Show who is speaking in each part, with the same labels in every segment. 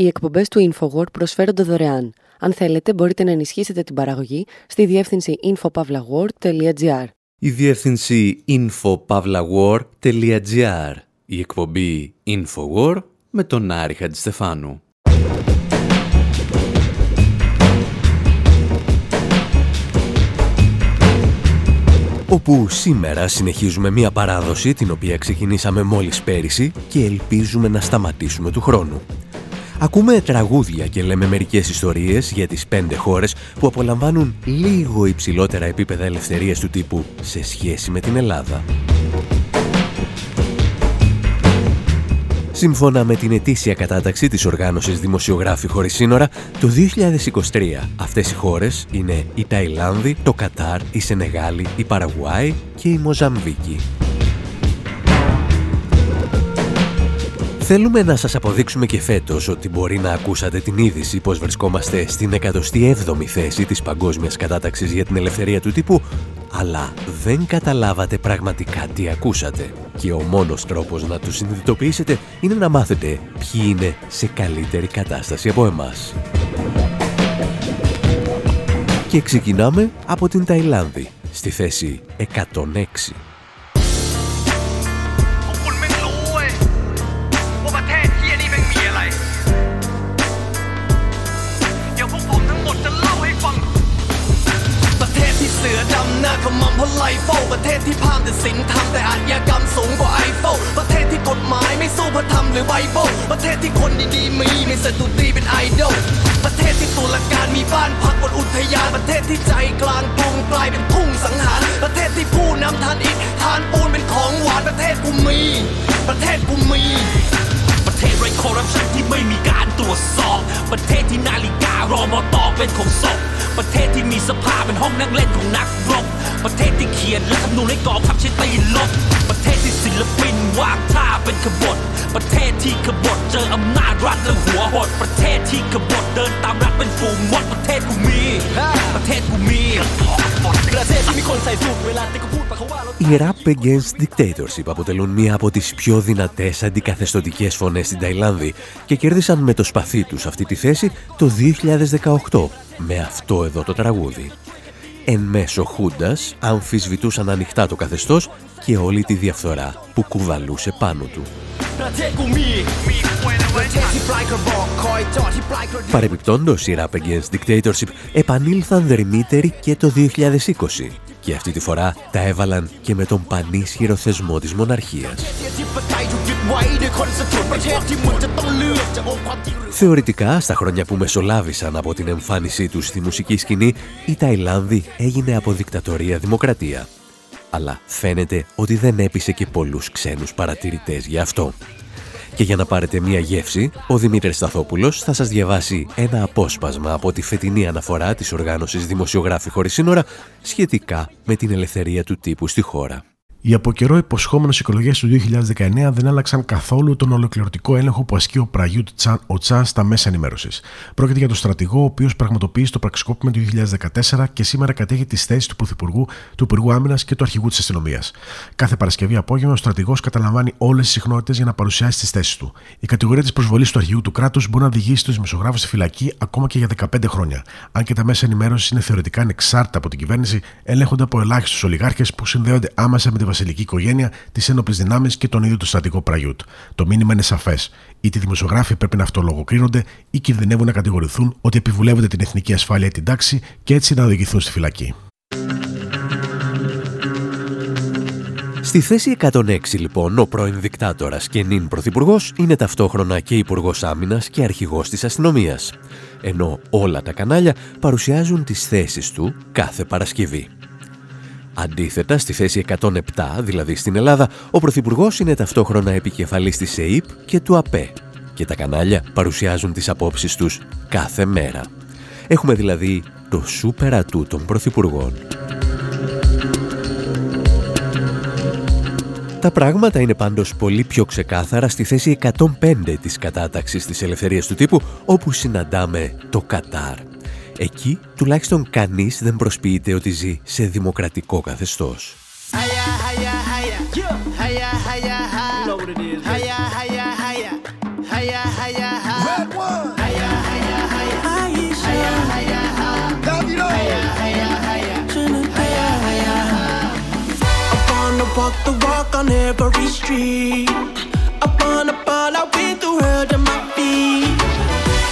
Speaker 1: Οι εκπομπές του InfoWord προσφέρονται δωρεάν. Αν θέλετε, μπορείτε να ενισχύσετε την παραγωγή στη διεύθυνση infopavlagor.gr.
Speaker 2: Η διεύθυνση infopavlagor.gr. Η εκπομπή InfoWord με τον Άρη Χατζηστεφάνου. όπου σήμερα συνεχίζουμε μία παράδοση την οποία ξεκινήσαμε μόλις πέρυσι και ελπίζουμε να σταματήσουμε του χρόνου. Ακούμε τραγούδια και λέμε μερικές ιστορίες για τις πέντε χώρες που απολαμβάνουν λίγο υψηλότερα επίπεδα ελευθερίας του τύπου σε σχέση με την Ελλάδα. Σύμφωνα με την ετήσια κατάταξη της οργάνωσης Δημοσιογράφοι Χωρίς Σύνορα, το 2023 αυτές οι χώρες είναι η Ταϊλάνδη, το Κατάρ, η Σενεγάλη, η Παραγουάη και η Μοζαμβίκη. Θέλουμε να σας αποδείξουμε και φέτος ότι μπορεί να ακούσατε την είδηση πως βρισκόμαστε στην 107η θέση της παγκόσμιας κατάταξης για την ελευθερία του τύπου, αλλά δεν καταλάβατε πραγματικά τι ακούσατε. Και ο μόνος τρόπος να το συνειδητοποιήσετε είναι να μάθετε ποιοι είναι σε καλύτερη κατάσταση από εμάς. Και ξεκινάμε από την Ταϊλάνδη, στη θέση 106.
Speaker 3: ไฟประเทศที่พามแต่สินธรรมแต่อาชญากรรมสูงกว่าไอโฟประเทศที่กฎหมายไม่สู้พระธรรมหรือไบเบิลประเทศที่คนดีๆมีไมีสตุตีเป็นไอดอลประเทศที่ตุลาการมีบ้านพักบนอุทยานประเทศที่ใจกลางกรุงกลายเป็นทุ่งสังหารประเทศที่ผู้นำทานอิฐทานปูนเป็นของหวานประเทศกูมี ประเทศกูมี ประเทศไร้คอร์รัปชันที่ไม่มีการตรวจสอบ ประเทศที่นาฬิการอมอตอเป็นของศพ ประเทศที่มีสภาเป็นห้องนั่งเล่นของนักรบประเทศที่เขียนและทำนูนให้กองทัพใช้ตีลบประเทศที่ศิลปินวางท่าเป็นขบฏประเทศที่ขบฏเจออำนาจรัฐและหัวหดประเทศที่ขบฏเดินตามรัฐเป็นฝูงมดประเทศกูมีประเทศกูมีประเทศที่มีคนใส่สูทเวลาที่เขาพูดปะเขาว่า
Speaker 2: Οι Rap Against Dictatorship αποτελούν μία από τις πιο δυνατές αντικαθεστωτικές φωνές στην Ταϊλάνδη και κέρδισαν με το σπαθί τους αυτή τη θέση το 2018 με αυτό εδώ το τραγούδι εν μέσω Χούντας αμφισβητούσαν ανοιχτά το καθεστώς και όλη τη διαφθορά που κουβαλούσε πάνω του. Παρεπιπτόντως, οι Rap Against Dictatorship επανήλθαν δερμύτεροι και το 2020 και αυτή τη φορά τα έβαλαν και με τον πανίσχυρο θεσμό της μοναρχίας. Θεωρητικά, στα χρόνια που μεσολάβησαν από την εμφάνισή τους στη μουσική σκηνή, η Ταϊλάνδη έγινε από δικτατορία δημοκρατία. Αλλά φαίνεται ότι δεν έπεισε και πολλούς ξένους παρατηρητές γι' αυτό. Και για να πάρετε μία γεύση, ο Δημήτρης Σταθόπουλος θα σας διαβάσει ένα απόσπασμα από τη φετινή αναφορά της οργάνωσης Δημοσιογράφη Χωρίς Σύνορα σχετικά με την ελευθερία του τύπου στη χώρα.
Speaker 4: Οι από καιρό υποσχόμενες εκλογές του 2019 δεν άλλαξαν καθόλου τον ολοκληρωτικό έλεγχο που ασκεί ο Πραγιούτ Τσαν ο Τσάν στα μέσα ενημέρωσης. Πρόκειται για τον στρατηγό, ο οποίος πραγματοποίησε το πραξικόπημα του 2014 και σήμερα κατέχει τις θέσεις του Πρωθυπουργού, του Υπουργού Άμυνας και του Αρχηγού της Αστυνομίας. Κάθε Παρασκευή απόγευμα ο στρατηγός καταλαμβάνει όλες τις συχνότητες για να παρουσιάσει τις θέσεις του. Η κατηγορία της προσβολής του Αρχηγού του κράτους μπορεί να οδηγήσει τους δημοσιογράφους στη φυλακή ακόμα και για 15 χρόνια. Αν και τα μέσα ενημέρωσης είναι θεωρητικά ανεξάρτητα από την κυβέρνηση, ελέγχονται από ελάχιστους ολιγάρχες που συνδέονται άμεσα με τη βασιλική οικογένεια, τις ένοπλες δυνάμεις και τον ίδιο τον στρατικό Πραγιούτ. Το μήνυμα είναι σαφές. Είτε οι δημοσιογράφοι πρέπει να αυτολογοκρίνονται ή κινδυνεύουν να κατηγορηθούν ότι επιβουλεύονται την εθνική ασφάλεια ή την τάξη και έτσι να οδηγηθούν στη φυλακή.
Speaker 2: Στη θέση 106 λοιπόν, ο πρώην δικτάτορας και νυν πρωθυπουργός είναι ταυτόχρονα και υπουργός άμυνας και αρχηγός της αστυνομίας. Ενώ όλα τα κανάλια παρουσιάζουν τις θέσεις του κάθε Παρασκευή. Αντίθετα, στη θέση 107, δηλαδή στην Ελλάδα, ο Πρωθυπουργός είναι ταυτόχρονα επικεφαλής της ΕΕΠ και του ΑΠΕ και τα κανάλια παρουσιάζουν τις απόψεις τους κάθε μέρα. Έχουμε δηλαδή το σούπερ ατού των Πρωθυπουργών. Τα πράγματα είναι πάντως πολύ πιο ξεκάθαρα στη θέση 105 της κατάταξης της ελευθερίας του τύπου, όπου συναντάμε το Κατάρ. Εκεί τουλάχιστον κανείς δεν προσποιείται ότι ζει σε δημοκρατικό καθεστώς. walk
Speaker 3: the walk on every street. Up ball, through hell to my feet.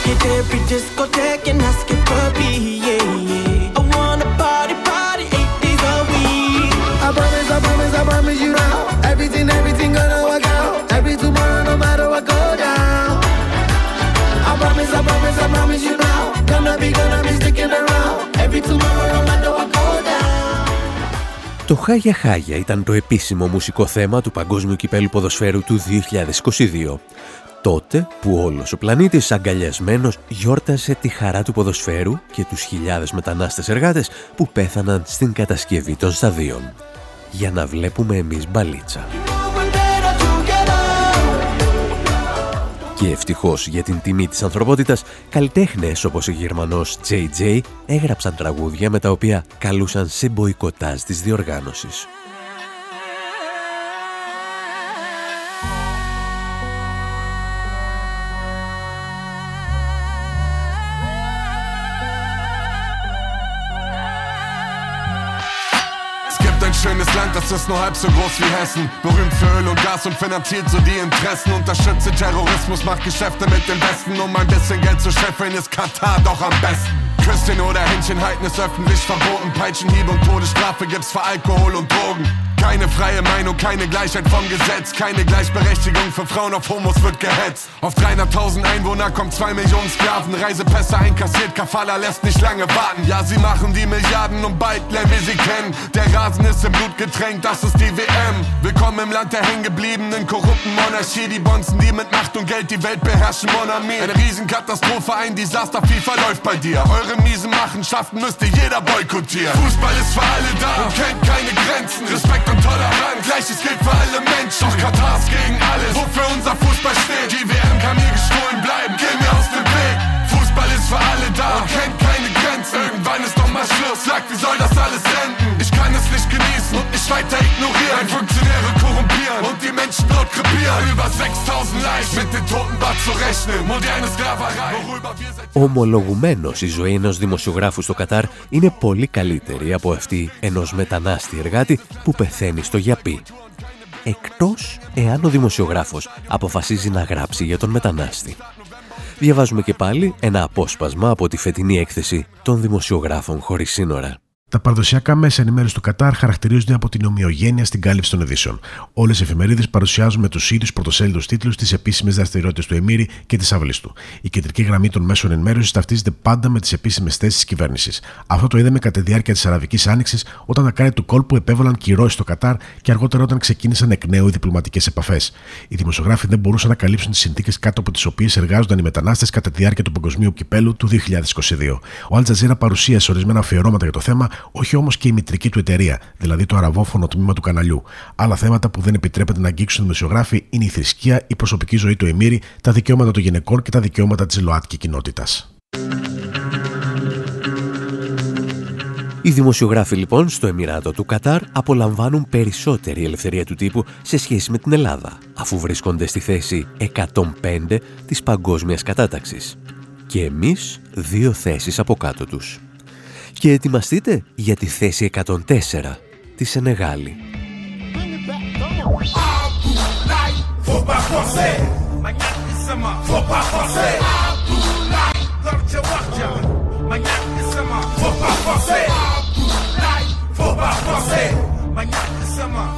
Speaker 3: Hit every discotheque and ask it for me, yeah, yeah. I wanna party, party eight days a week.
Speaker 5: I promise, I promise, I promise you now. Everything, everything gonna work out. Every tomorrow, no matter what go down. I promise, I promise, I promise you now. Gonna be, gonna be sticking around. Every tomorrow, no matter what go down.
Speaker 2: Το Χάγια Χάγια ήταν το επίσημο μουσικό θέμα του Παγκόσμιου Κυπέλου Ποδοσφαίρου του 2022. Τότε που όλος ο πλανήτης αγκαλιασμένος γιόρτασε τη χαρά του ποδοσφαίρου και τους χιλιάδες μετανάστες εργάτες που πέθαναν στην κατασκευή των σταδίων. Για να βλέπουμε εμείς μπαλίτσα.
Speaker 3: We're better together.
Speaker 2: Και ευτυχώς για την τιμή της ανθρωπότητας, καλλιτέχνες όπως ο Γερμανός JJ έγραψαν τραγούδια με τα οποία καλούσαν σε μποϊκοτάζ της διοργάνωσης.
Speaker 6: Das ist nur halb so groß wie Hessen. Berühmt für Öl und Gas und finanziert so die Interessen. Unterstütze Terrorismus, macht Geschäfte mit dem Westen. Um ein bisschen Geld zu scheffeln, ist Katar doch am besten. Küsschen oder Händchen halten ist öffentlich verboten. Peitschenhieb und Todesstrafe gibt's für Alkohol und Drogen. Keine freie Meinung, keine Gleichheit vom Gesetz. Keine Gleichberechtigung für Frauen auf Homos wird gehetzt. Auf 300.000 Einwohner kommen 2 Millionen Sklaven. Reisepässe einkassiert, Kafala lässt nicht lange warten. Ja, sie machen die Milliarden und bald lernen wir sie kennen. Der Rasen ist im Blut getränkt, das ist die WM. Willkommen im Land der hängengebliebenen korrupten Monarchie. Die Bonzen, die mit Macht und Geld die Welt beherrschen, Mon ami. Eine Riesenkatastrophe, ein Desaster, FIFA läuft bei dir. Eure miesen Machenschaften müsste jeder boykottieren. Fußball ist für alle da und kennt keine Grenzen. Respekt und Toleranz, gleiches gilt für alle Menschen. Doch Katar ist gegen alles, wofür unser Fußball steht. Die WM kann mir gestohlen bleiben, geh mir aus dem Weg. Fußball ist für alle da und kennt keine Grenzen. Irgendwann ist doch mal Schluss, sagt, wie soll das alles enden? Ich kann es nicht genießen und nicht weiter ignorieren. Ein Funktionäre korrumpieren und die Menschen dort krepieren. Über 6000 Leichen mit den Toten war zu rechnen. Moderne Sklaverei, worüber wir seit
Speaker 2: Ομολογουμένως η ζωή ενός δημοσιογράφου στο Κατάρ είναι πολύ καλύτερη από αυτή ενός μετανάστη εργάτη που πεθαίνει στο γιαπί. Εκτός εάν ο δημοσιογράφος αποφασίζει να γράψει για τον μετανάστη. Διαβάζουμε και πάλι ένα απόσπασμα από τη φετινή έκθεση των δημοσιογράφων χωρίς σύνορα.
Speaker 4: Τα παραδοσιακά μέσα ενημέρωσης του Κατάρ χαρακτηρίζονται από την ομοιογένεια στην κάλυψη των ειδήσεων. Όλες οι εφημερίδες παρουσιάζουν με τους ίδιους πρωτοσέλιδους τίτλους τις επίσημες δραστηριότητες του Εμμύρη και της αυλής του. Η κεντρική γραμμή των μέσων ενημέρωσης ταυτίζεται πάντα με τις επίσημες θέσεις της κυβέρνησης. Αυτό το είδαμε κατά τη διάρκεια της Αραβικής Άνοιξης, όταν τα κράτη του κόλπου επέβαλαν κυρώσεις στο Κατάρ και αργότερα όταν ξεκίνησαν εκ νέου οι διπλωματικές επαφές. Οι δημοσιογράφοι δεν μπορούσαν να καλύψουν τις συνθήκες κάτω από τις οποίες εργάζονταν οι μετανάστες κατά τη διάρκεια του παγκοσμίου κυπέλου του 2022. Ο Αλτζαζίρα παρουσίασε ορισμένα αφιερώματα για το θέμα, όχι όμως και η μητρική του εταιρεία, δηλαδή το αραβόφωνο τμήμα του καναλιού. Άλλα θέματα που δεν επιτρέπεται να αγγίξουν οι δημοσιογράφοι είναι η θρησκεία, η προσωπική ζωή του Εμμύρη, τα δικαιώματα των γυναικών και τα δικαιώματα της ΛΟΑΤΚΙ κοινότητας.
Speaker 2: Οι δημοσιογράφοι λοιπόν στο Εμμυράτο του Κατάρ απολαμβάνουν περισσότερη ελευθερία του τύπου σε σχέση με την Ελλάδα, αφού βρίσκονται στη θέση 105 της παγκόσμιας κατάταξης. Και εμείς δύο θέσεις από κάτω τους. Και ετοιμαστείτε για τη θέση 104 τη Σενεγάλη.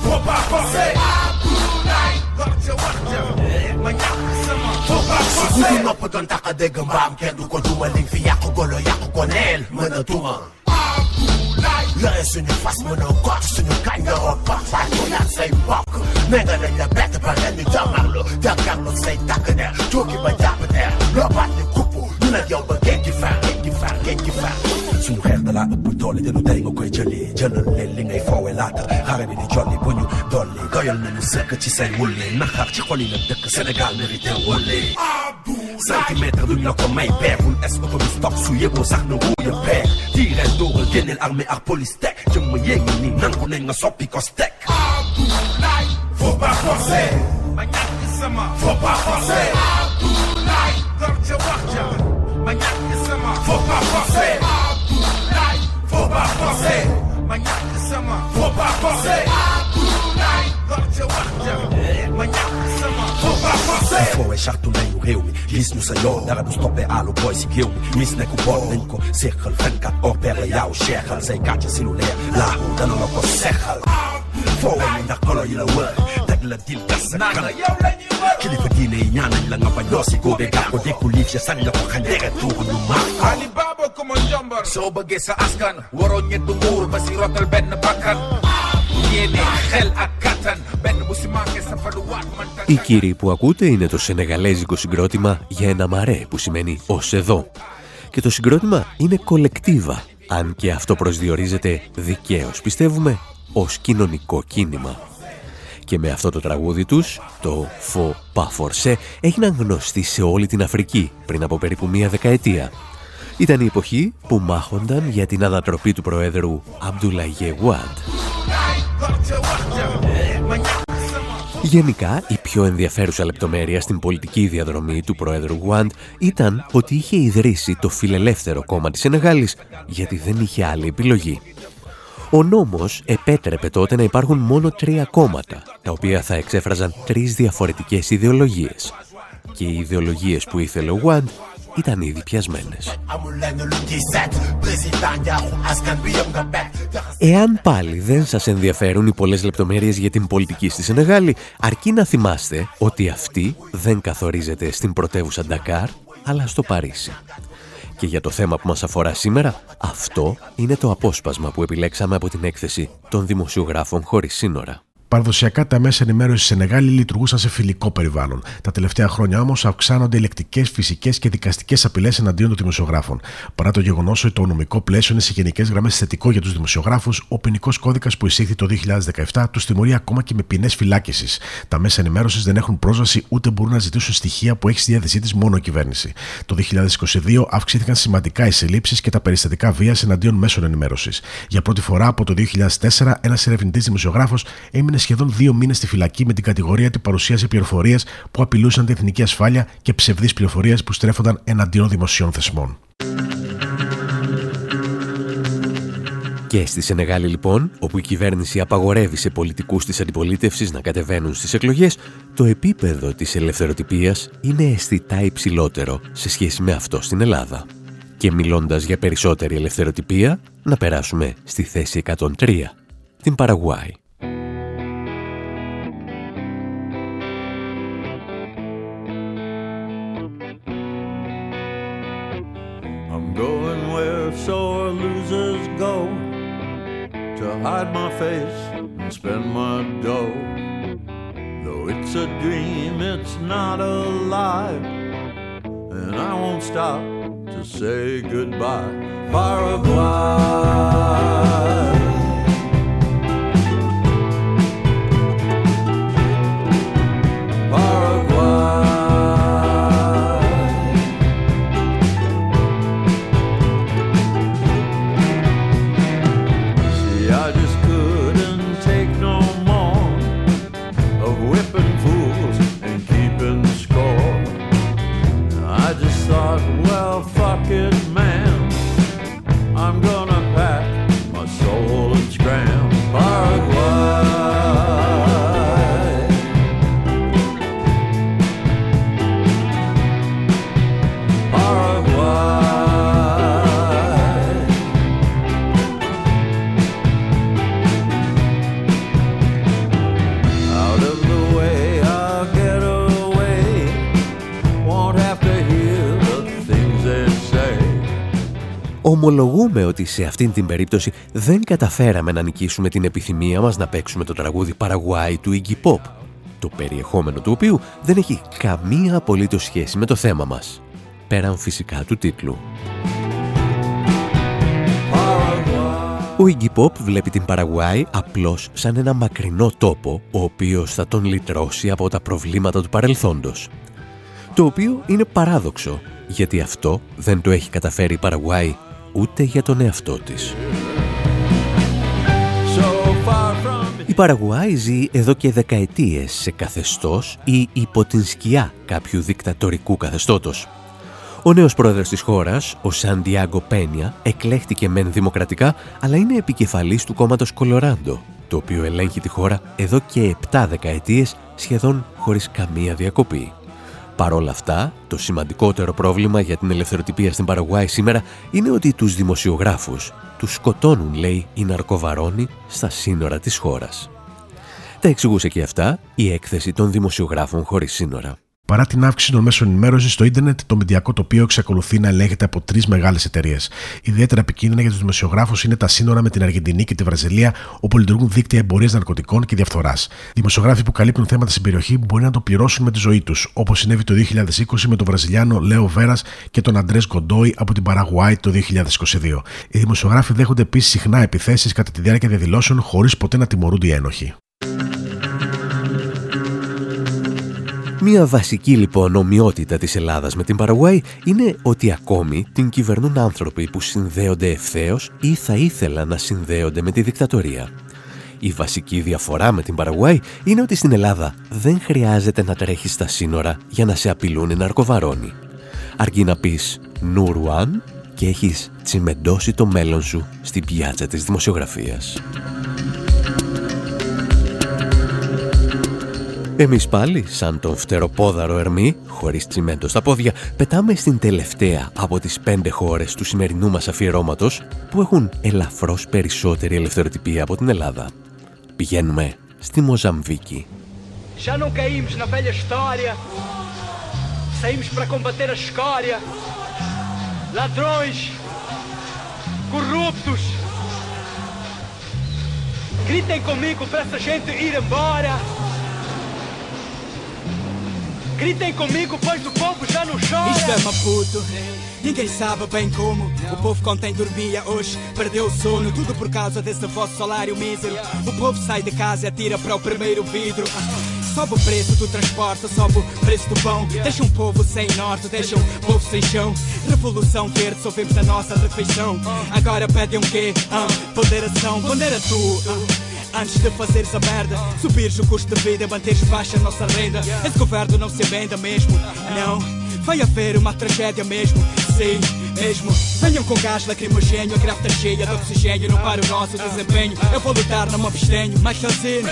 Speaker 7: Faut pas forcer.
Speaker 8: barca warta ma ñàkk sama nopp duma golo yore suñu fas mënoo góor suñu kañ nga root ba fàttu yaa say mbokk ménga nañ la bett ba ngeen yow ba géej gi
Speaker 9: faar géej faar laa ëpp doole tey nga koy jëli li ngay foowe laata xare bi di jolli bu ñu dolli doyal nañu sëkk ci say wulli naxar ci la dëkk Sénégal mérité wulli centimètre duñ la ko may es autobus su yëgoo sax na wuuya peer dóoral génneel armée ak polistek Je mwenye ngini nan konen nga sopi kostek Abdoulay,
Speaker 7: fò pa fòse Manyak kisama, fò pa fòse Abdoulay, gorje wakja Manyak kisama, fò fòse
Speaker 9: Abdoulay, fò pa fòse Manyak kisama, fò pa fòse Abdoulay, gorje wakja Manyak before I shot to lay reuni Lis nou se yo Nere du stoppe alo boy si geuni Mis ne kupon nin ko sekhal Fenkat or pere ya o shekhal Zay kache siluler La ho dano no ko sekhal Fowe ni na kolo yi la wër Deg la dil gas sa kan Kilifa diine yi ñaanañ la nga bañ Loo si
Speaker 7: góobe gaa ko dékku liif ya sañ la ko xañ Dere ko ma njombar Soo askan Waroo ñett nguur ba si rotal
Speaker 2: Οι κύριοι που ακούτε είναι το σενεγαλέζικο συγκρότημα για ένα μαρέ που σημαίνει ως εδώ. Και το συγκρότημα είναι κολεκτίβα, αν και αυτό προσδιορίζεται δικαίως, πιστεύουμε, ως κοινωνικό κίνημα. Και με αυτό το τραγούδι τους, το «Φο Παφορσέ», έγιναν γνωστοί σε όλη την Αφρική πριν από περίπου μία δεκαετία. Ήταν η εποχή που μάχονταν για την ανατροπή του Προέδρου Αμπτουλαγέ Γουάντ. Γενικά, η πιο ενδιαφέρουσα λεπτομέρεια στην πολιτική διαδρομή του Προέδρου Γουάντ ήταν ότι είχε ιδρύσει το φιλελεύθερο κόμμα της Σενεγάλης γιατί δεν είχε άλλη επιλογή. Ο νόμος επέτρεπε τότε να υπάρχουν μόνο τρία κόμματα, τα οποία θα εξέφραζαν τρεις διαφορετικές ιδεολογίες. Και οι ιδεολογίες που ήθελε ο Γουάντ ήταν ήδη πιασμένες. Εάν πάλι δεν σας ενδιαφέρουν οι πολλές λεπτομέρειες για την πολιτική στη Σενεγάλη, αρκεί να θυμάστε ότι αυτή δεν καθορίζεται στην πρωτεύουσα Ντακάρ, αλλά στο Παρίσι. Και για το θέμα που μας αφορά σήμερα, αυτό είναι το απόσπασμα που επιλέξαμε από την έκθεση των δημοσιογράφων χωρίς σύνορα.
Speaker 4: Παραδοσιακά τα μέσα ενημέρωσης σε Σενεγάλη λειτουργούσαν σε φιλικό περιβάλλον. Τα τελευταία χρόνια όμως αυξάνονται οι λεκτικέ, φυσικές και δικαστικές απειλές εναντίον των δημοσιογράφων. Παρά το γεγονός ότι το νομικό πλαίσιο είναι σε γενικές γραμμές θετικό για τους δημοσιογράφους, ο ποινικός κώδικας που εισήχθη το 2017 τους τιμωρεί ακόμα και με ποινές φυλάκισης. Τα μέσα ενημέρωσης δεν έχουν πρόσβαση ούτε μπορούν να ζητήσουν στοιχεία που έχει στη διάθεσή της μόνο η κυβέρνηση. Το 2022 αυξήθηκαν σημαντικά οι συλλήψεις και τα περιστατικά βίας εναντίον μέσων ενημέρωσης. Για πρώτη φορά από το 2004, ένας ερευνητής δημοσιογράφος έμεινε σχεδόν δύο μήνες στη φυλακή με την κατηγορία ότι παρουσίασε πληροφορίες που απειλούσαν την εθνική ασφάλεια και ψευδείς πληροφορίες που στρέφονταν εναντίον δημοσίων θεσμών.
Speaker 2: Και στη Σενεγάλη λοιπόν, όπου η κυβέρνηση απαγορεύει σε πολιτικούς της αντιπολίτευσης να κατεβαίνουν στις εκλογές, το επίπεδο της ελευθεροτυπίας είναι αισθητά υψηλότερο σε σχέση με αυτό στην Ελλάδα. Και μιλώντας για περισσότερη ελευθεροτυπία, να περάσουμε στη θέση 103, την Παραγουάη. Hide my face and spend my dough. Though it's a dream, it's not alive. And I won't stop to say goodbye. Paraguay. Ομολογούμε ότι σε αυτήν την περίπτωση δεν καταφέραμε να νικήσουμε την επιθυμία μας να παίξουμε το τραγούδι Παραγουάη του Iggy Pop, το περιεχόμενο του οποίου δεν έχει καμία απολύτως σχέση με το θέμα μας, πέραν φυσικά του τίτλου. Ο Iggy Pop βλέπει την Παραγουάη απλώς σαν ένα μακρινό τόπο, ο οποίος θα τον λυτρώσει από τα προβλήματα του παρελθόντος. Το οποίο είναι παράδοξο, γιατί αυτό δεν το έχει καταφέρει η Παραγουάη ούτε για τον εαυτό της. Η Παραγουάη ζει εδώ και δεκαετίες σε καθεστώς ή υπό την σκιά κάποιου δικτατορικού καθεστώτος. Ο νέος πρόεδρος της χώρας, ο Σαντιάγκο Πένια, εκλέχτηκε μεν δημοκρατικά, αλλά είναι επικεφαλής του κόμματος Κολοράντο, το οποίο ελέγχει τη χώρα εδώ και 7 δεκαετίες σχεδόν χωρίς καμία διακοπή. Παρ' όλα αυτά, το σημαντικότερο πρόβλημα για την ελευθεροτυπία στην Παραγουάη σήμερα είναι ότι τους δημοσιογράφους τους σκοτώνουν, λέει, οι ναρκοβαρόνοι στα σύνορα της χώρας. Τα εξηγούσε και αυτά η έκθεση των δημοσιογράφων χωρίς σύνορα.
Speaker 4: Παρά την αύξηση των μέσων ενημέρωσης στο ίντερνετ, το μηντιακό τοπίο εξακολουθεί να ελέγχεται από τρεις μεγάλες εταιρείες. Ιδιαίτερα επικίνδυνα για τους δημοσιογράφους είναι τα σύνορα με την Αργεντινή και τη Βραζιλία, όπου λειτουργούν δίκτυα εμπορίας ναρκωτικών και διαφθοράς. Δημοσιογράφοι που καλύπτουν θέματα στην περιοχή μπορεί να το πληρώσουν με τη ζωή τους, όπως συνέβη το 2020 με τον Βραζιλιάνο Λέο Βέρας και τον Αντρές Γκοντόι από την Παραγουάη το 2022. Οι δημοσιογράφοι δέχονται επίσης συχνά επιθέσεις κατά τη διάρκεια διαδηλώσεων χωρίς ποτέ να τιμωρούνται οι ένοχοι.
Speaker 2: Μία βασική λοιπόν ομοιότητα της Ελλάδας με την Παραγουάη είναι ότι ακόμη την κυβερνούν άνθρωποι που συνδέονται ευθέως ή θα ήθελαν να συνδέονται με τη δικτατορία. Η βασική διαφορά με την Παραγουάη είναι ότι στην Ελλάδα δεν χρειάζεται να τρέχεις στα σύνορα για να σε απειλούν οι ναρκοβαρόνοι. Αρκεί να πεις Νουρουάν και έχεις τσιμεντώσει το μέλλον σου στην πιάτσα της δημοσιογραφίας. Εμείς πάλι, σαν τον φτεροπόδαρο Ερμή, χωρίς τσιμέντο στα πόδια, πετάμε στην τελευταία από τις πέντε χώρες του σημερινού μας αφιερώματος που έχουν ελαφρώς περισσότερη ελευθεροτυπία από την Ελλάδα. Πηγαίνουμε στη Μοζαμβίκη.
Speaker 10: Já não caímos na velha história. Saímos para combater a escória. Ladrões, corruptos. Gritem comigo para essa gente ir embora. Gritem comigo, pois o povo já não chora.
Speaker 11: Isto é Maputo, ninguém sabe bem como. O povo contém dormia hoje, perdeu o sono. Tudo por causa desse vosso salário mísero. O povo sai de casa e atira para o primeiro vidro. Sobe o preço do transporte, sobe o preço do pão. Deixa um povo sem norte, deixa um povo sem chão. Revolução verde, só vemos a nossa refeição. Agora pedem um quê? Ah, ponderação, pondera tu. Ah. Antes de fazeres a merda, subires o custo de vida, manteres baixa a nossa renda. Esse governo não se venda mesmo, não. Vai haver uma tragédia mesmo, sim, mesmo. Venham com gás lacrimogênio, a está cheia de oxigênio. Não para o nosso desempenho. Eu vou lutar, não me abstenho. Mais casino,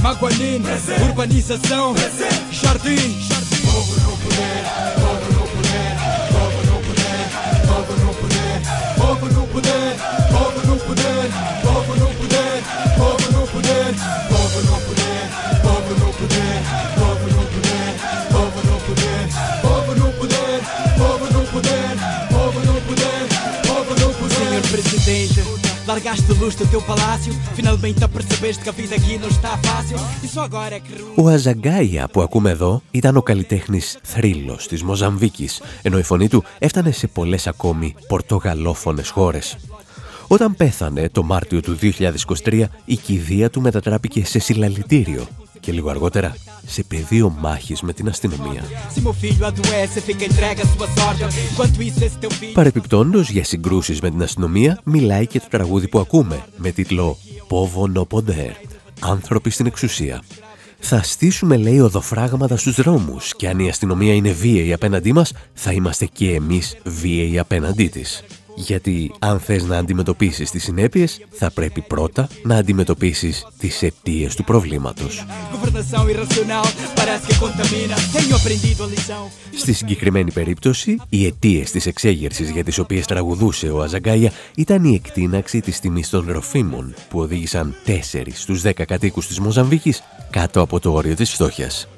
Speaker 11: Maguanino, urbanização, jardim. Povo no poder, povo no poder, povo no poder, povo no poder, povo no poder, povo no poder, povo no poder, povo no poder, povo no poder, povo no poder, povo no poder, povo no poder, povo no poder, povo no poder, povo no poder, povo no poder. Senhor Presidente, largaste luz do teu palácio, finalmente apercebeste que a vida aqui não está fácil. E só agora é que
Speaker 2: Ο Αζαγκάια που ακούμε εδώ ήταν ο καλλιτέχνης θρύλος της Μοζαμβίκης, ενώ η φωνή του έφτανε σε πολλές ακόμη πορτογαλόφωνες χώρες. Όταν πέθανε το Μάρτιο του 2023, η κηδεία του μετατράπηκε σε συλλαλητήριο και λίγο αργότερα σε πεδίο μάχης με την αστυνομία.
Speaker 11: Se meu filho adoece, fica entregue a sua sorte. Enquanto isso, esse teu filho.
Speaker 2: Παρεπιπτόντως για συγκρούσεις με την αστυνομία μιλάει και το τραγούδι που ακούμε με τίτλο «Povo no poder» «Άνθρωποι στην εξουσία». Θα στήσουμε, λέει, οδοφράγματα στους δρόμους και αν η αστυνομία είναι βίαιη απέναντί μας, θα είμαστε και εμείς βίαιοι απέναντί της. Γιατί αν θες να αντιμετωπίσεις τις συνέπειες, θα πρέπει πρώτα να αντιμετωπίσεις τις αιτίες του προβλήματος.
Speaker 11: Governação irracional parece que contamina. Tenho aprendido a lição.
Speaker 2: Στη συγκεκριμένη περίπτωση, οι αιτίες της εξέγερσης για τις οποίες τραγουδούσε ο Αζαγκάια ήταν η εκτείναξη της τιμής των ροφίμων που οδήγησαν 4 στους 10 κατοίκους της Μοζαμβίκης κάτω από το όριο της φτώχειας.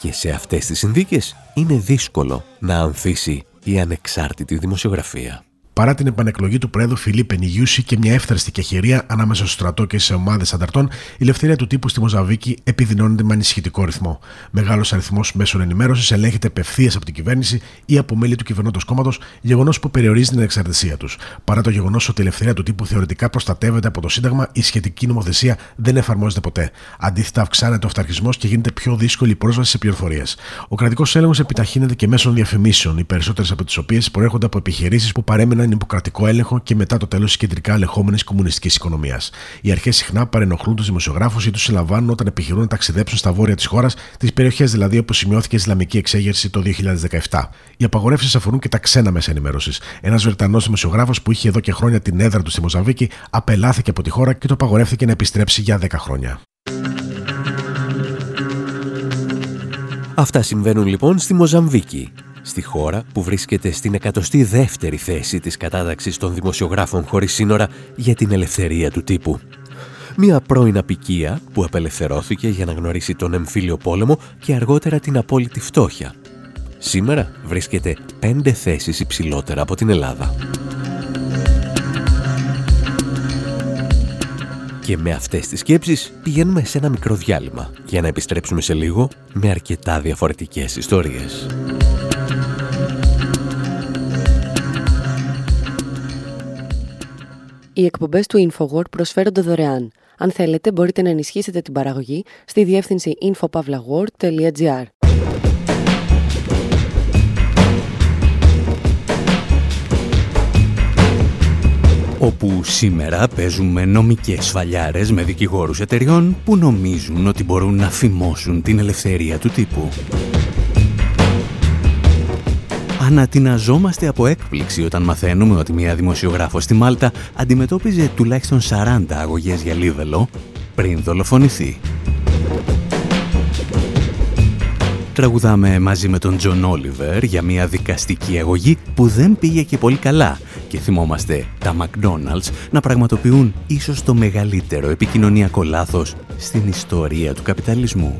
Speaker 2: Και σε αυτές τις συνθήκες είναι δύσκολο να ανθίσει η ανεξάρτητη δημοσιογραφία.
Speaker 4: Παρά την επανεκλογή του Πρόεδρου Φιλίππε Νιγιούση και μια εύθραστη κεχηρία ανάμεσα στο στρατό και σε ομάδες ανταρτών, η ελευθερία του τύπου στη Μοζαβίκη επιδεινώνεται με ανησυχητικό ρυθμό. Μεγάλος αριθμός μέσων ενημέρωσης ελέγχεται απευθείας από την κυβέρνηση ή από μέλη του κυβερνώντο κόμματος, γεγονός που περιορίζει την εξαρτησία τους. Παρά το γεγονός ότι η ελευθερία του τύπου θεωρητικά προστατεύεται από το Σύνταγμα, η σχετική νομοθεσία δεν εφαρμόζεται ποτέ. Αντίθετα, αυξάνεται ο αυταρχισμός και γίνεται πιο δύσκολη η πρόσβαση σε πληροφορίες. Ο κρατικός έλεγχος επιταχύνεται και μέσω διαφημίσεων, οι περισσότερες από τις οποίες προέρχονται από επιχειρήσεις που παρέμειναν υποκρατικό έλεγχο και μετά το τέλος της κεντρικά ελεγχόμενης κομμουνιστικής οικονομίας. Οι αρχές συχνά παρενοχλούν τους δημοσιογράφους ή τους συλλαμβάνουν όταν επιχειρούν να ταξιδέψουν στα βόρεια της χώρας, τις περιοχές δηλαδή όπου σημειώθηκε η Ισλαμική εξέγερση το 2017. Οι απαγορεύσεις αφορούν και τα ξένα μέσα ενημέρωσης. Ένας Βρετανός δημοσιογράφος που είχε εδώ και χρόνια την έδρα του στη Μοζαβίκη απελάθηκε από τη χώρα και το απαγορεύτηκε να επιστρέψει για 10 χρόνια.
Speaker 2: Αυτά συμβαίνουν λοιπόν στη Μοζαμβίκη, στη χώρα που βρίσκεται στην 102η θέση της κατάταξης των δημοσιογράφων χωρίς σύνορα για την ελευθερία του τύπου. Μια πρώην απικία που απελευθερώθηκε για να γνωρίσει τον εμφύλιο πόλεμο και αργότερα την απόλυτη φτώχεια. Σήμερα βρίσκεται πέντε θέσεις υψηλότερα από την Ελλάδα. Και με αυτές τις σκέψεις πηγαίνουμε σε ένα μικρό διάλειμμα για να επιστρέψουμε σε λίγο με αρκετά διαφορετικές ιστορίες.
Speaker 1: Οι εκπομπές του InfoWord προσφέρονται δωρεάν. Αν θέλετε μπορείτε να ενισχύσετε την παραγωγή στη διεύθυνση infopavlagor.gr
Speaker 12: όπου σήμερα παίζουμε νομικές σφαλιάρες με δικηγόρους εταιριών που νομίζουν ότι μπορούν να φημώσουν την ελευθερία του τύπου. Ανατιναζόμαστε από έκπληξη όταν μαθαίνουμε ότι μια δημοσιογράφος στη Μάλτα αντιμετώπιζε τουλάχιστον 40 αγωγές για λίβελο πριν δολοφονηθεί. Τραγουδάμε μαζί με τον Τζον Όλιβερ για μια δικαστική αγωγή που δεν πήγε και πολύ καλά και θυμόμαστε τα McDonald's να πραγματοποιούν ίσως το μεγαλύτερο επικοινωνιακό λάθος στην ιστορία του καπιταλισμού.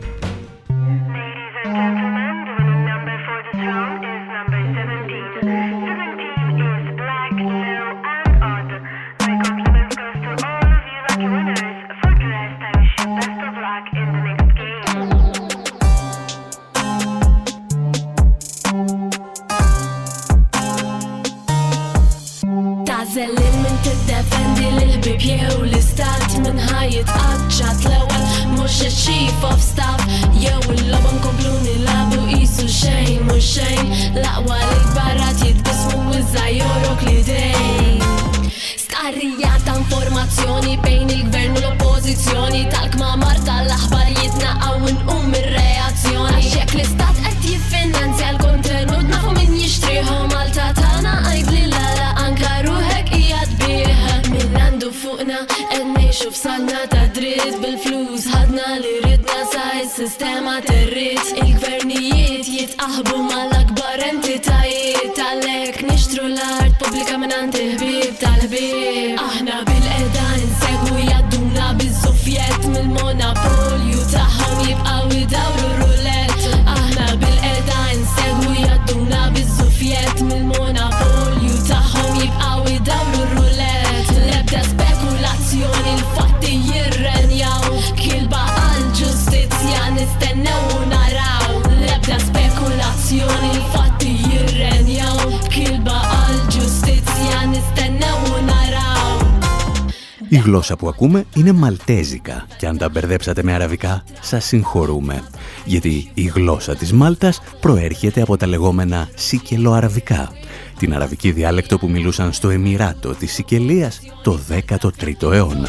Speaker 12: Η γλώσσα που ακούμε είναι μαλτέζικα και αν τα μπερδέψατε με αραβικά σας συγχωρούμε. Γιατί η γλώσσα της Μάλτας προέρχεται από τα λεγόμενα σικελοαραβικά, την αραβική διάλεκτο που μιλούσαν στο Εμμυράτο της Σικελίας το 13ο αιώνα.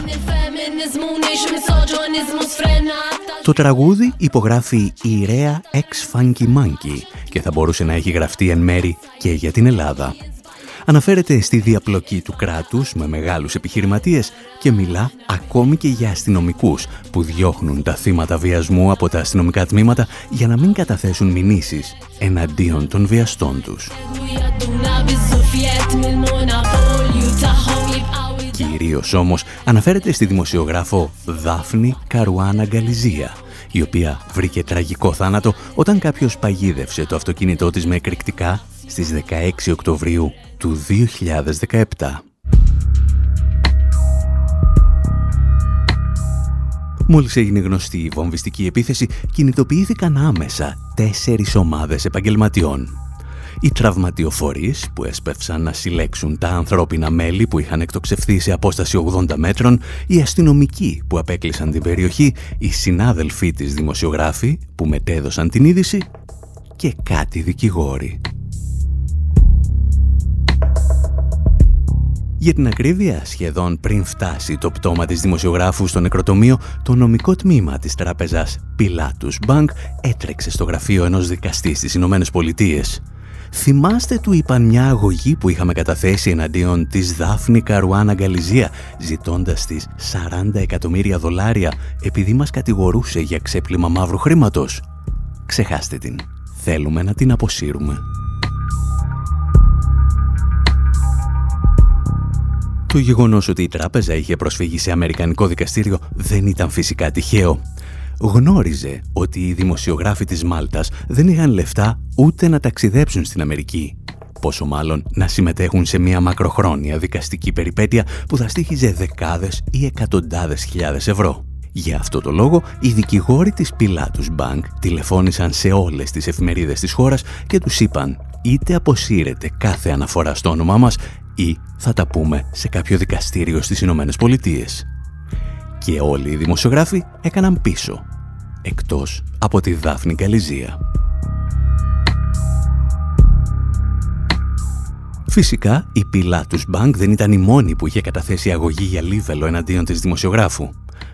Speaker 12: Το τραγούδι υπογράφει η Ρέα Ex Funky Monkey και θα μπορούσε να έχει γραφτεί εν μέρη και για την Ελλάδα αναφέρεται στη διαπλοκή του κράτους με μεγάλους επιχειρηματίες και μιλά ακόμη και για αστυνομικούς που διώχνουν τα θύματα βιασμού από τα αστυνομικά τμήματα για να μην καταθέσουν μηνύσεις εναντίον των βιαστών τους. Κυρίως όμως αναφέρεται στη δημοσιογράφο Δάφνη Καρουάνα Γκαλιζία, η οποία βρήκε τραγικό θάνατο όταν κάποιος παγίδευσε το αυτοκίνητό της με εκρηκτικά στις 16 Οκτωβρίου του 2017. Μόλις έγινε γνωστή η βομβιστική επίθεση, κινητοποιήθηκαν άμεσα τέσσερις ομάδες επαγγελματιών. Οι τραυματιοφορείς που έσπευσαν να συλλέξουν τα ανθρώπινα μέλη που είχαν εκτοξευθεί σε απόσταση 80 μέτρων, οι αστυνομικοί που απέκλεισαν την περιοχή, οι συνάδελφοί της δημοσιογράφοι που μετέδωσαν την είδηση και κάτι δικηγόροι. Για την ακρίβεια, σχεδόν πριν φτάσει το πτώμα της δημοσιογράφου στο νεκροτομείο, το νομικό τμήμα της τράπεζας Pilatus Bank έτρεξε στο γραφείο ενός δικαστή στις Ηνωμένες Πολιτείες. Θυμάστε του είπαν μια αγωγή που είχαμε καταθέσει εναντίον της Δάφνη Καρουάνα Γκαλιζία, ζητώντας τις 40 εκατομμύρια δολάρια επειδή μας κατηγορούσε για ξέπλυμα μαύρου χρήματος. ξεχάστε την. Θέλουμε να την αποσύρουμε. Το γεγονός ότι η τράπεζα είχε προσφύγει σε Αμερικανικό δικαστήριο δεν ήταν φυσικά τυχαίο. Γνώριζε ότι οι δημοσιογράφοι της Μάλτας δεν είχαν λεφτά ούτε να ταξιδέψουν στην Αμερική. Πόσο μάλλον να συμμετέχουν σε μια μακροχρόνια δικαστική περιπέτεια που θα στήχιζε δεκάδες ή εκατοντάδες χιλιάδες ευρώ. Για αυτό το λόγο, οι δικηγόροι της Pilatus Bank τηλεφώνησαν σε όλες τις εφημερίδες της χώρας και τους είπαν είτε αποσύρετε κάθε αναφορά στο όνομά μας ή θα τα πούμε σε κάποιο δικαστήριο στις Ηνωμένες Πολιτείες. Και όλοι οι δημοσιογράφοι έκαναν πίσω, εκτός από τη Δάφνη Καλυζία. Φυσικά, η Pilatus Bank δεν ήταν η μόνη που είχε καταθέσει αγωγή για λίβελο εναντίον της δημοσιογράφου.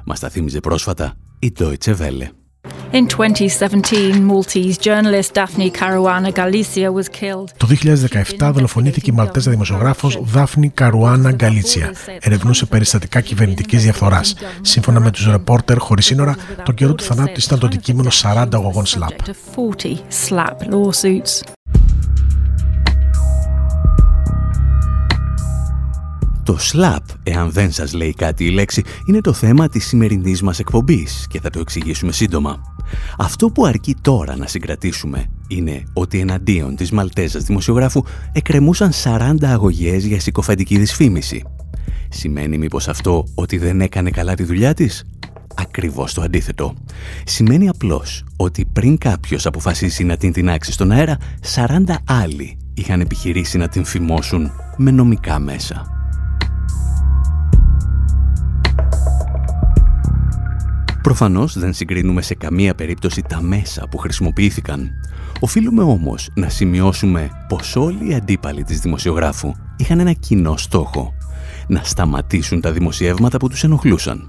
Speaker 12: Μας τα θύμιζε πρόσφατα η Deutsche Welle.
Speaker 13: In 2017, Maltese journalist Daphne Caruana Galizia was killed.
Speaker 4: Το 2017 δολοφονήθηκε η Μαλτέζα δημοσιογράφος Δάφνη Καρουάνα Γκαλίτσια. Ερευνούσε περιστατικά κυβερνητικής διαφθοράς. Σύμφωνα με τους ρεπόρτερ χωρίς σύνορα, το καιρό του θανάτου της ήταν το αντικείμενο 40 αγωγών SLAP.
Speaker 12: Το SLAP, εάν δεν σας λέει κάτι η λέξη, είναι το θέμα της σημερινής μας εκπομπής και θα το εξηγήσουμε σύντομα. Αυτό που αρκεί τώρα να συγκρατήσουμε είναι ότι εναντίον της Μαλτέζας δημοσιογράφου εκκρεμούσαν 40 αγωγές για συκοφαντική δυσφήμιση. Σημαίνει μήπως αυτό ότι δεν έκανε καλά τη δουλειά της; Ακριβώς το αντίθετο. Σημαίνει απλώς ότι πριν κάποιος αποφασίσει να την τεινάξει στον αέρα, 40 άλλοι είχαν επιχειρήσει να την φημώσουν με νομικά μέσα. Προφανώς δεν συγκρίνουμε σε καμία περίπτωση τα μέσα που χρησιμοποιήθηκαν. Οφείλουμε όμως να σημειώσουμε πως όλοι οι αντίπαλοι της δημοσιογράφου είχαν ένα κοινό στόχο. Να σταματήσουν τα δημοσιεύματα που τους ενοχλούσαν.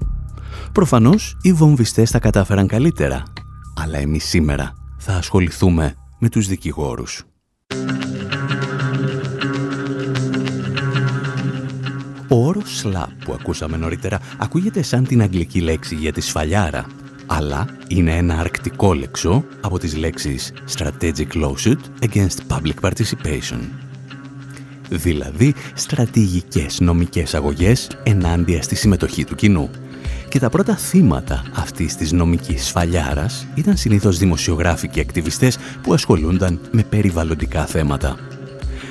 Speaker 12: Προφανώς οι βομβιστές τα κατάφεραν καλύτερα. Αλλά εμείς σήμερα θα ασχοληθούμε με τους δικηγόρους. Ο όρος slap που ακούσαμε νωρίτερα ακούγεται σαν την αγγλική λέξη για τη σφαλιάρα, αλλά είναι ένα αρκτικό λεξό από τις λέξεις strategic lawsuit against public participation. Δηλαδή, στρατηγικές νομικές αγωγές ενάντια στη συμμετοχή του κοινού. Και τα πρώτα θύματα αυτής της νομικής σφαλιάρας ήταν συνήθως δημοσιογράφοι και ακτιβιστές που ασχολούνταν με περιβαλλοντικά θέματα.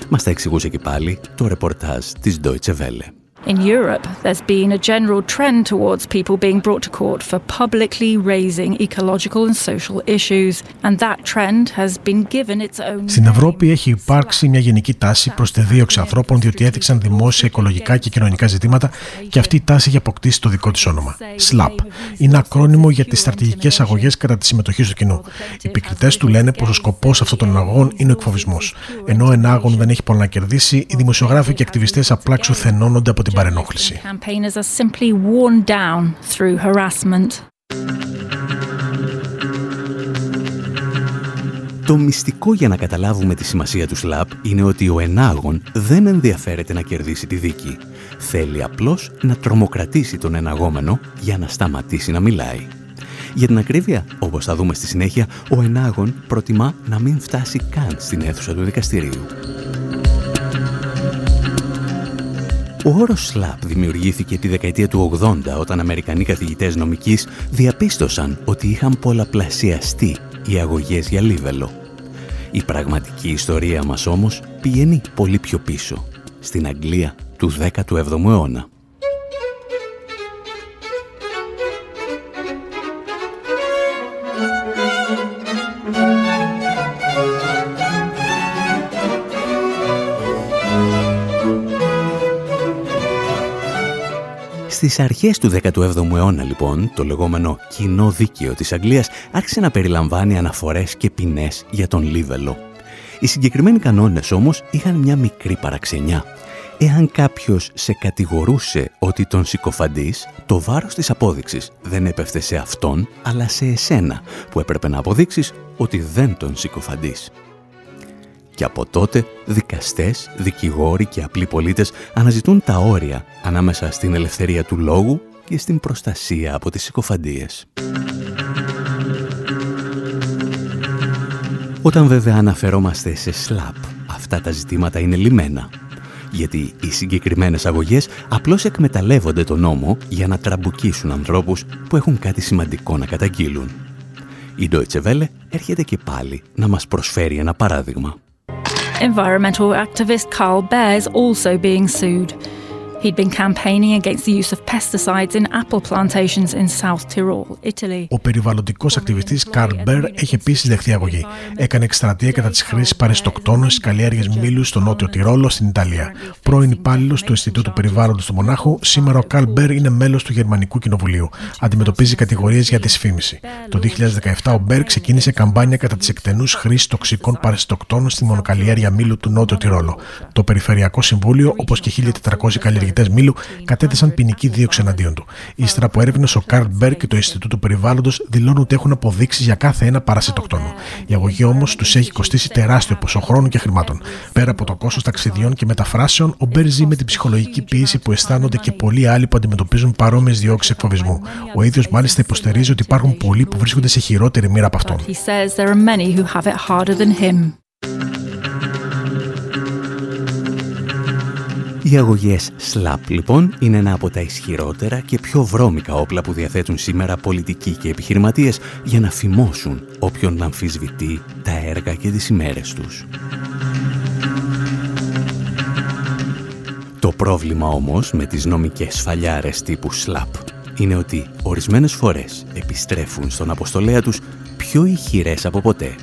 Speaker 12: Μας τα εξηγούσε και πάλι το ρεπορτάζ της Deutsche Welle.
Speaker 13: In Europe, there's been a general trend towards people being brought to court for publicly raising ecological and social issues, and that trend has been given its own.
Speaker 4: Στην Ευρώπη έχει υπάρξει μια γενική τάση προς τη δίωξη ανθρώπων διότι έδειξαν δημόσια, οικολογικά και κοινωνικά ζητήματα και αυτή η τάση έχει αποκτήσει το δικό της όνομα. SLAP. Είναι ακρόνιμο για τις στρατηγικές αγωγές κατά της συμμετοχής του κοινού. Οι επικριτές του λένε πως ο σκοπός αυτών των αγωγών είναι ο εκφοβισμός. Ενώ ο ενάγων δεν έχει πολλά να κερδίσει, οι δημοσιογράφοι και ακτιβιστές απλά ξουθενώνονται από την παρενόχληση.
Speaker 12: Το μυστικό για να καταλάβουμε τη σημασία του ΣΛΑΠ είναι ότι ο ενάγων δεν ενδιαφέρεται να κερδίσει τη δίκη. Θέλει απλώς να τρομοκρατήσει τον εναγόμενο για να σταματήσει να μιλάει. Για την ακρίβεια, όπως θα δούμε στη συνέχεια, ο ενάγων προτιμά να μην φτάσει καν στην αίθουσα του δικαστηρίου. Ο όρος SLAP δημιουργήθηκε τη δεκαετία του 80 όταν Αμερικανοί καθηγητές νομικής διαπίστωσαν ότι είχαν πολλαπλασιαστεί οι αγωγές για λίβελο. Η πραγματική ιστορία μας όμως πηγαίνει πολύ πιο πίσω, στην Αγγλία του 17ου αιώνα. Στις αρχές του 17ου αιώνα λοιπόν, το λεγόμενο κοινό δίκαιο της Αγγλίας άρχισε να περιλαμβάνει αναφορές και ποινές για τον Λίβελο. Οι συγκεκριμένοι κανόνες όμως είχαν μια μικρή παραξενιά. Εάν κάποιος σε κατηγορούσε ότι τον συκοφαντείς, το βάρος της απόδειξης δεν έπεφτε σε αυτόν, αλλά σε εσένα, που έπρεπε να αποδείξεις ότι δεν τον συκοφαντείς. Και από τότε δικαστές, δικηγόροι και απλοί πολίτες αναζητούν τα όρια ανάμεσα στην ελευθερία του λόγου και στην προστασία από τις συκοφαντίες. Όταν βέβαια αναφερόμαστε σε σλαπ, αυτά τα ζητήματα είναι λιμένα. Γιατί οι συγκεκριμένες αγωγές απλώς εκμεταλλεύονται τον νόμο για να τραμπουκίσουν ανθρώπους που έχουν κάτι σημαντικό να καταγγείλουν. Η Deutsche Welle έρχεται και πάλι να μας προσφέρει ένα παράδειγμα.
Speaker 13: Environmental activist Carl Bear is also being sued. He'd been campaigning against the use of pesticides in apple plantations in South Tyrol, Italy.
Speaker 4: Ο περιβαλλοντικός ακτιβιστής Καρλ Μπέρ έχει επίσης δεχθεί αγωγή. Έκανε εκστρατεία κατά της χρήσης παριστοκτόνων στις καλλιέργειες μήλου στο νότιο Τυρόλο στην Ιταλία. Πρώην υπάλληλος του Ινστιτούτου Περιβάλλοντος του Μονάχου, σήμερα ο Καρλ Μπέρ είναι μέλος του Γερμανικού Κοινοβουλίου. Αντιμετωπίζει κατηγορίες για δυσφήμιση. Το 2017 ο Μπέρ ξεκίνησε καμπάνια κατά της εκτενούς χρήσης τοξικών παριστοκτόνων στη μονοκαλλιέργεια μήλου του νότιο Τυρόλο. Το Περιφερειακό Συμβούλιο, όπως και 1400 καλλιεργητές καλλιεργητέ μήλου κατέθεσαν ποινική δίωξη εναντίον του. Ύστερα από έρευνες, ο Καρλ Μπέρ και το Ινστιτούτο Περιβάλλοντος δηλώνουν ότι έχουν αποδείξεις για κάθε ένα παρασιτοκτόνο. Η αγωγή όμως τους έχει κοστίσει τεράστιο ποσό χρόνου και χρημάτων. Πέρα από το κόστος ταξιδιών και μεταφράσεων, ο Μπέρ ζει με την ψυχολογική πίεση που αισθάνονται και πολλοί άλλοι που αντιμετωπίζουν παρόμοιες διώξεις εκφοβισμού. Ο ίδιος μάλιστα υποστηρίζει ότι υπάρχουν πολλοί που βρίσκονται σε χειρότερη μοίρα από αυτόν.
Speaker 12: Οι αγωγές SLAP λοιπόν είναι ένα από τα ισχυρότερα και πιο βρώμικα όπλα που διαθέτουν σήμερα πολιτικοί και επιχειρηματίες για να φημώσουν όποιον αμφισβητεί τα έργα και τις ημέρες τους. Το πρόβλημα όμως με τις νομικές σφαλιάρες τύπου SLAP είναι ότι ορισμένες φορές επιστρέφουν στον αποστολέα τους πιο ηχηρές από ποτέ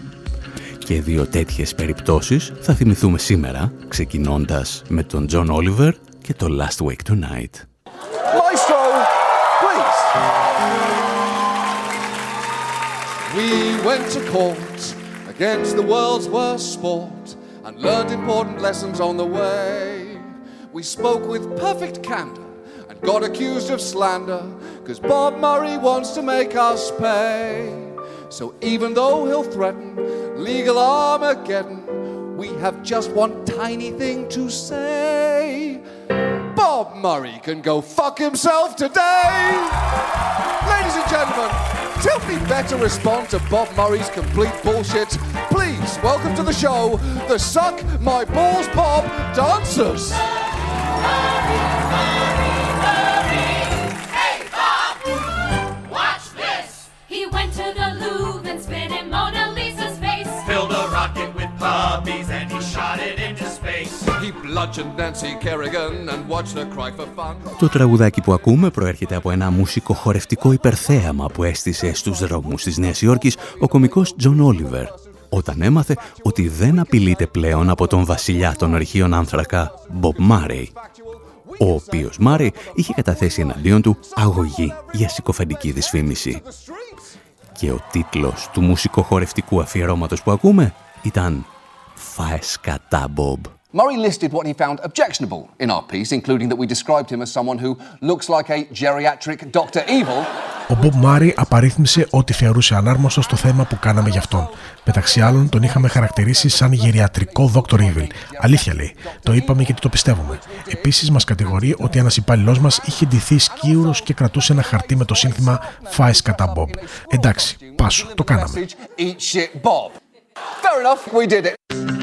Speaker 12: και δύο τέτοιες περιπτώσεις θα θυμηθούμε σήμερα, ξεκινώντας με τον John Oliver και το Last Week Tonight. Maestro, please. We went to court against the world's worst sport and learned important lessons on the way. We spoke with perfect candor and got accused of slander because Bob Murray wants to make us pay. So even though he'll threaten legal Armageddon, we have just one tiny thing to say. Bob Murray can go fuck himself today! Ladies and gentlemen, to help me better respond to Bob Murray's complete bullshit, please welcome to the show the Suck My Balls Bob Dancers! Το τραγουδάκι που ακούμε προέρχεται από ένα μουσικοχορευτικό υπερθέαμα που έστησε στους δρόμους της Νέας Υόρκης ο κομικός Τζον Όλιβερ όταν έμαθε ότι δεν απειλείται πλέον από τον βασιλιά των ορυχείων άνθρακα Μπομπ Μάρεϊ ο οποίος Μάρεϊ είχε καταθέσει εναντίον του αγωγή για συκοφαντική δυσφήμιση. Και ο τίτλος του μουσικοχορευτικού αφιερώματος που ακούμε ήταν «Φάε σκατά, Μπομπ». Murray listed what he found objectionable in our piece, including that we described him as someone who looks like a geriatric Dr. Evil.
Speaker 4: Ο Μπομπ Μάρι απαρίθμησε ό,τι θεωρούσε ανάρμοστο στο θέμα που κάναμε γι' αυτόν. Μεταξύ άλλων, τον είχαμε χαρακτηρίσει σαν γεριατρικό Dr. Evil. Αλήθεια λέει. Το είπαμε γιατί το πιστεύουμε. Επίσης, μας κατηγορεί ότι ένας υπάλληλός μας είχε ντυθεί σκύουρο και κρατούσε ένα χαρτί με το σύνθημα Φάε κατά Μπομπ. Εντάξει, πάσο, το κάναμε. Fair enough, we did it.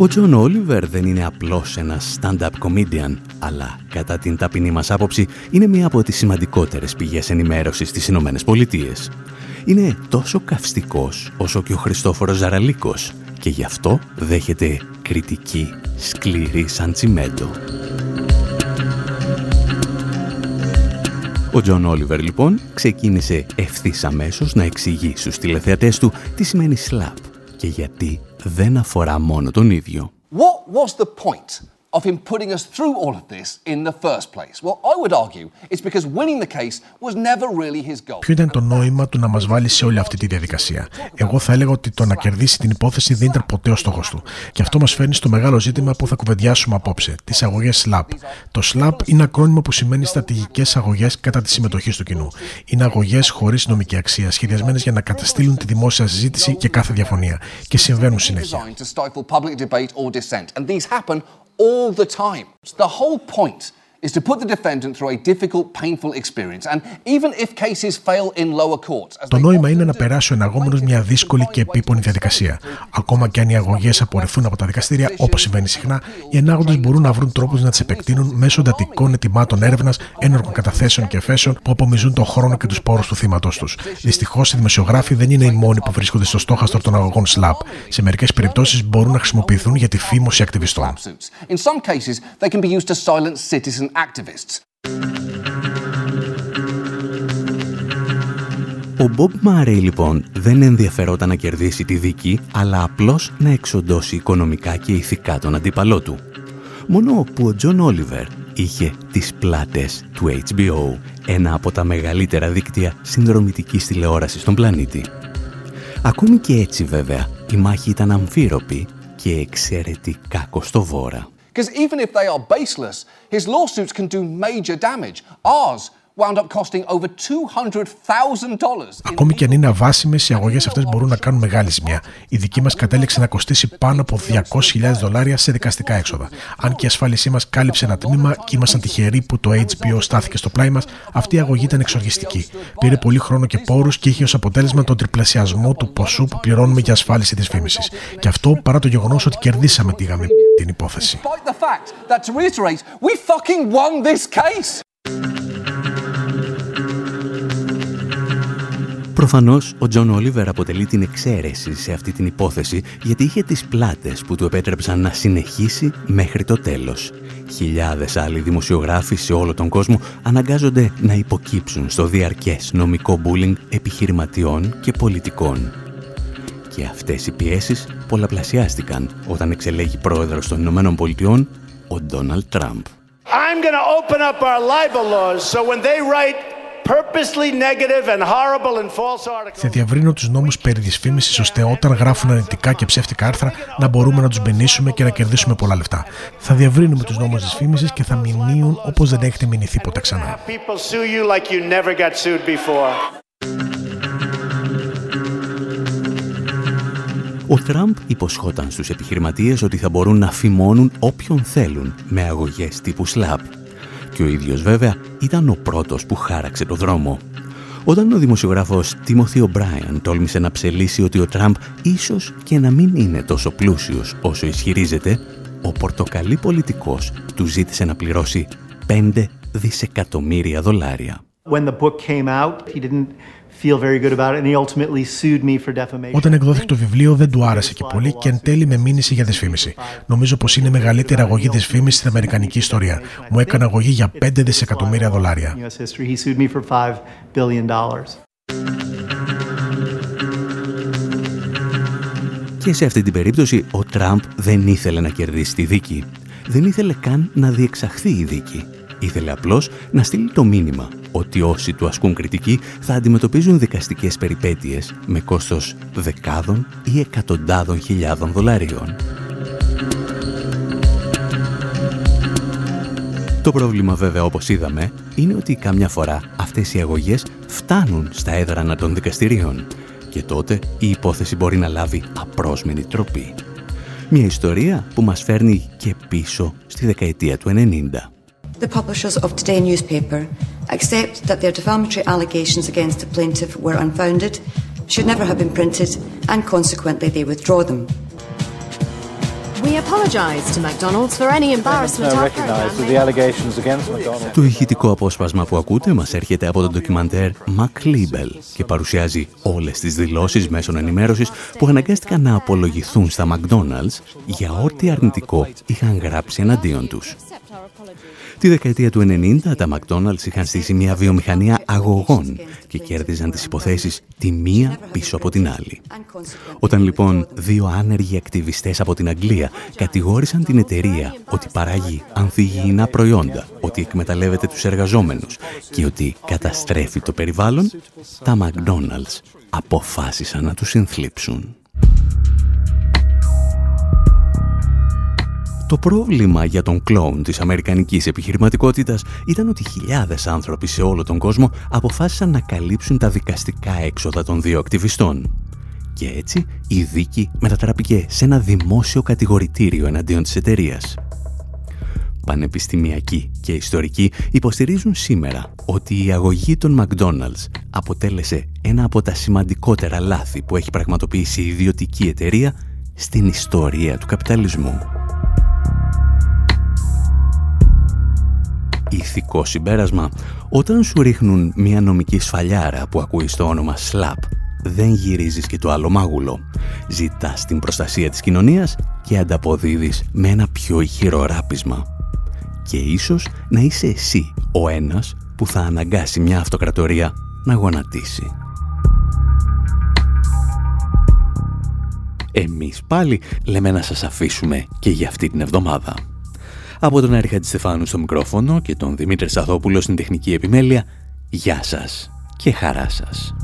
Speaker 12: Ο Τζον Όλιβερ δεν είναι απλώς ένας stand-up comedian, αλλά κατά την ταπεινή μας άποψη είναι μία από τις σημαντικότερες πηγές ενημέρωσης στις Ηνωμένες Πολιτείες. Είναι τόσο καυστικός όσο και ο Χριστόφορος Ζαραλίκος και γι' αυτό δέχεται κριτική σκληρή σαν τσιμέντο. Ο Τζον Όλιβερ λοιπόν ξεκίνησε ευθύς αμέσως να εξηγεί στους τηλεθεατές του τι σημαίνει SLAPP και γιατί δεν αφορά μόνο τον ίδιο.
Speaker 14: What was the point Of him putting us through all of this in the first place? Well, I would argue it's because winning the case was never really his goal.
Speaker 4: Ποιο ήταν το νόημα του να μας βάλει σε όλη αυτή τη διαδικασία; Εγώ θα έλεγα ότι το να κερδίσει την υπόθεση δεν ήταν ποτέ ο στόχος του. Και αυτό μας φέρνει στο μεγάλο ζήτημα που θα κουβεντιάσουμε απόψε, τις αγωγές SLAPP. Το SLAP είναι ακρόνιμο που σημαίνει στρατηγικές αγωγές κατά της συμμετοχής του κοινού. Είναι αγωγές χωρίς νομική αξία, σχεδιασμένες για να καταστήλουν τη δημόσια συζήτηση και κάθε διαφωνία. Και συμβαίνουν συνέχεια
Speaker 14: all the time. The whole point is to put the defendant through a difficult, painful experience. And even if cases fail in lower courts.
Speaker 4: Το νόημα είναι να περάσει ο εναγόμενο μια δύσκολη και επίπονη διαδικασία. Ακόμα και αν οι αγωγέ απορριφθούν από τα δικαστήρια, όπω συμβαίνει συχνά, οι ενάγοντε μπορούν να βρουν τρόπου να τι επεκτείνουν μέσω εντατικών ετοιμάτων έρευνα, ένορκων καταθέσεων και εφέσεων που απομιζούν τον χρόνο και του πόρου του θύματό του. Δυστυχώ, οι δημοσιογράφοι δεν είναι οι μόνοι που βρίσκονται στο στόχαστρο των αγωγών SLAP. Σε μερικέ περιπτώσει μπορούν να χρησιμοποιηθούν για τη φήμωση ακτιβιστών.
Speaker 14: In some cases, they can be used to silence citizen activists.
Speaker 12: Ο Μπομπ Μάρεϊ λοιπόν δεν ενδιαφερόταν να κερδίσει τη δίκη, αλλά απλώς να εξοντώσει οικονομικά και ηθικά τον αντίπαλό του. Μόνο που ο Τζον Όλιβερ είχε τις πλάτες του HBO, ένα από τα μεγαλύτερα δίκτυα συνδρομητικής τηλεόρασης στον πλανήτη. Ακόμη και έτσι βέβαια, η μάχη ήταν αμφίρροπη και εξαιρετικά κοστοβόρα.
Speaker 14: Because even if they are baseless, his lawsuits can do major damage. Ours wound up costing over $200,000.
Speaker 4: Ακόμη και αν είναι αβάσιμες, οι αγωγές αυτές μπορούν να κάνουν μεγάλη ζημιά. Η δική μας κατέληξε να κοστίσει πάνω από 200.000 δολάρια σε δικαστικά έξοδα. Αν και η ασφάλισή μας κάλυψε ένα τμήμα και ήμασταν τυχεροί που το HBO στάθηκε στο πλάι μας, αυτή η αγωγή ήταν εξοργιστική. Πήρε πολύ χρόνο και πόρους και είχε ως αποτέλεσμα τον τριπλασιασμό του ποσού που πληρώνουμε για ασφάλιση της φήμησης. Και αυτό παρά το γεγονός ότι κερδίσαμε τη γαμή την υπόθεση.
Speaker 12: Προφανώς, ο Τζον Όλιβερ αποτελεί την εξαίρεση σε αυτή την υπόθεση γιατί είχε τις πλάτες που του επέτρεψαν να συνεχίσει μέχρι το τέλος. Χιλιάδες άλλοι δημοσιογράφοι σε όλο τον κόσμο αναγκάζονται να υποκύψουν στο διαρκές νομικό μπούλινγκ επιχειρηματιών και πολιτικών. Και αυτές οι πιέσεις πολλαπλασιάστηκαν όταν εξελέγη πρόεδρος των Ηνωμένων Πολιτειών ο Ντόναλτ Τραμπ.
Speaker 15: I'm going to open up our libel laws so when they write purposely negative and horrible and false articles.
Speaker 4: Θα διαβρύνω τους νόμους περί δυσφήμισης ώστε όταν γράφουν αρνητικά και ψεύτικα άρθρα να μπορούμε να τους μπενήσουμε και να κερδίσουμε πολλά λεφτά. Θα διαβρύνουμε τους νόμους δυσφήμισης και θα μηνύουν όπως δεν έχετε μηνυθεί ποτέ ξανά.
Speaker 15: People sue you like you never got sued before.
Speaker 12: Ο Τραμπ υποσχόταν στους επιχειρηματίες ότι θα μπορούν να φημώνουν όποιον θέλουν με αγωγές τύπου SLAP. Και ο ίδιος βέβαια ήταν ο πρώτος που χάραξε το δρόμο. Όταν ο δημοσιογράφος Τίμωθη Μπράιαν τόλμησε να ψελίσει ότι ο Τραμπ ίσως και να μην είναι τόσο πλούσιος όσο ισχυρίζεται, ο πορτοκαλί πολιτικός του ζήτησε να πληρώσει 5 δισεκατομμύρια δολάρια.
Speaker 16: When the book came out, he didn't feel very good about it and he ultimately sued me for defamation.
Speaker 4: Όταν εκδόθηκε το βιβλίο δεν του άρεσε και πολύ και εν τέλει με μήνυσε για δυσφήμιση. Νομίζω πως είναι η μεγαλύτερη αγωγή δυσφήμισης στην Αμερικανική ιστορία. Μου έκανε αγωγή για 5 δισεκατομμύρια δολάρια.
Speaker 16: US history, he sued me for 5 billion dollars.
Speaker 12: Και σε αυτή την περίπτωση ο Τραμπ δεν ήθελε να κερδίσει τη δίκη. Δεν ήθελε καν να διεξαχθεί η δίκη. Ήθελε απλώς να στείλει το μήνυμα ότι όσοι του ασκούν κριτική θα αντιμετωπίζουν δικαστικές περιπέτειες με κόστος δεκάδων ή εκατοντάδων χιλιάδων δολαρίων. Το πρόβλημα βέβαια όπως είδαμε είναι ότι καμιά φορά αυτές οι αγωγές φτάνουν στα έδρανα των δικαστηρίων και τότε η υπόθεση μπορεί να λάβει απρόσμενη τροπή. Μια ιστορία που μας φέρνει και πίσω στη δεκαετία του 90.
Speaker 17: The publishers of today's newspaper accept that their defamatory allegations against the plaintiff were unfounded, should never have been printed, and consequently they withdraw them.
Speaker 18: We apologize to McDonald's for any embarrassment our program
Speaker 12: Το ηχητικό απόσπασμα που ακούτε μας έρχεται από το ντοκιμαντέρ Mac Libel και παρουσιάζει όλες τις δηλώσεις μέσων ενημέρωσης που αναγκάστηκαν να απολογηθούν στα McDonald's για ό,τι αρνητικό είχαν γράψει εναντίον τους. Τη δεκαετία του 90 τα McDonald's είχαν στήσει μια βιομηχανία αγωγών και κέρδιζαν τις υποθέσεις τη μία πίσω από την άλλη. Όταν λοιπόν δύο άνεργοι ακτιβιστές από την Αγγλία κατηγόρησαν την εταιρεία ότι παράγει ανθυγιεινά προϊόντα, ότι εκμεταλλεύεται τους εργαζόμενους και ότι καταστρέφει το περιβάλλον, τα McDonald's αποφάσισαν να τους συνθλίψουν. Το πρόβλημα για τον κλόουν της αμερικανικής επιχειρηματικότητας ήταν ότι χιλιάδες άνθρωποι σε όλο τον κόσμο αποφάσισαν να καλύψουν τα δικαστικά έξοδα των δύο ακτιβιστών. Και έτσι η δίκη μετατράπηκε σε ένα δημόσιο κατηγορητήριο εναντίον της εταιρείας. πανεπιστημιακοί και ιστορικοί υποστηρίζουν σήμερα ότι η αγωγή των McDonald's αποτέλεσε ένα από τα σημαντικότερα λάθη που έχει πραγματοποιήσει η ιδιωτική εταιρεία στην ιστορία του καπιταλισμού. Ηθικό συμπέρασμα, όταν σου ρίχνουν μια νομική σφαλιάρα που ακούεις στο όνομα SLAP, δεν γυρίζεις και το άλλο μάγουλο. Ζητάς την προστασία της κοινωνίας και ανταποδίδεις με ένα πιο ηχηρό ράπισμα. Και ίσως να είσαι εσύ ο ένας που θα αναγκάσει μια αυτοκρατορία να γονατίσει. Εμείς πάλι λέμε να σας αφήσουμε και για αυτή την εβδομάδα. Από τον Έρη Στεφάνου στο μικρόφωνο και τον Δημήτρη Σαθόπουλο στην τεχνική επιμέλεια, γεια σας και χαρά σας.